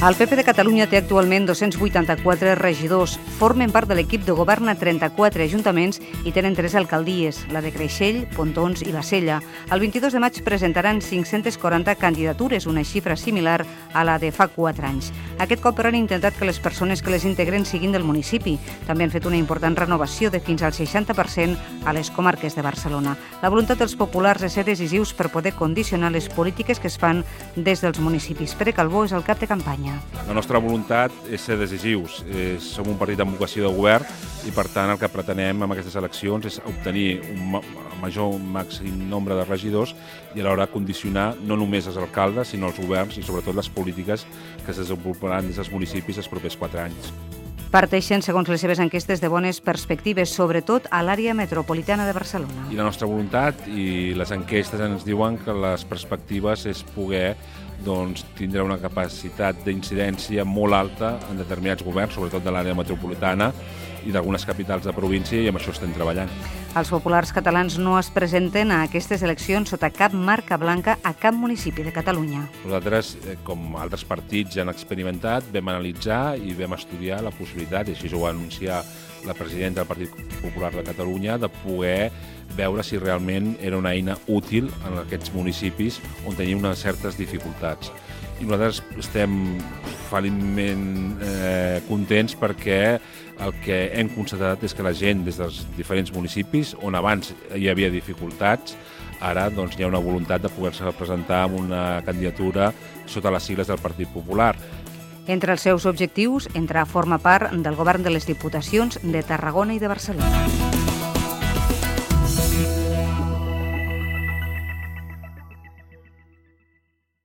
El PP de Catalunya té actualment 284 regidors. Formen part de l'equip de govern a 34 ajuntaments i tenen tres alcaldies, la de Creixell, Pontons i Bassella. El 22 de maig presentaran 540 candidatures, una xifra similar a la de fa 4 anys. Aquest cop però han intentat que les persones que les integren siguin del municipi. També han fet una important renovació de fins al 60% a les comarques de Barcelona. La voluntat dels populars és ser decisius per poder condicionar les polítiques que es fan des dels municipis. Pere Calbó és el cap de campanya. Catalunya. La nostra voluntat és ser decisius. Som un partit amb vocació de govern i, per tant, el que pretenem amb aquestes eleccions és obtenir un major un màxim nombre de regidors i alhora condicionar no només els alcaldes, sinó els governs i, sobretot, les polítiques que es desenvoluparan des dels municipis els propers quatre anys. Parteixen, segons les seves enquestes, de bones perspectives, sobretot a l'àrea metropolitana de Barcelona. I la nostra voluntat i les enquestes ens diuen que les perspectives és poder doncs, tindre una capacitat d'incidència molt alta en determinats governs, sobretot de l'àrea metropolitana i d'algunes capitals de província, i amb això estem treballant. Els populars catalans no es presenten a aquestes eleccions sota cap marca blanca a cap municipi de Catalunya. Nosaltres, eh, com altres partits han experimentat, vam analitzar i vam estudiar la possibilitat, i així ho va anunciar la presidenta del Partit Popular de Catalunya, de poder veure si realment era una eina útil en aquests municipis on tenim unes certes dificultats. I nosaltres estem feliçment eh, contents perquè el que hem constatat és que la gent des dels diferents municipis, on abans hi havia dificultats, ara doncs, hi ha una voluntat de poder-se presentar amb una candidatura sota les sigles del Partit Popular. Entre els seus objectius, entrar a formar part del govern de les Diputacions de Tarragona i de Barcelona.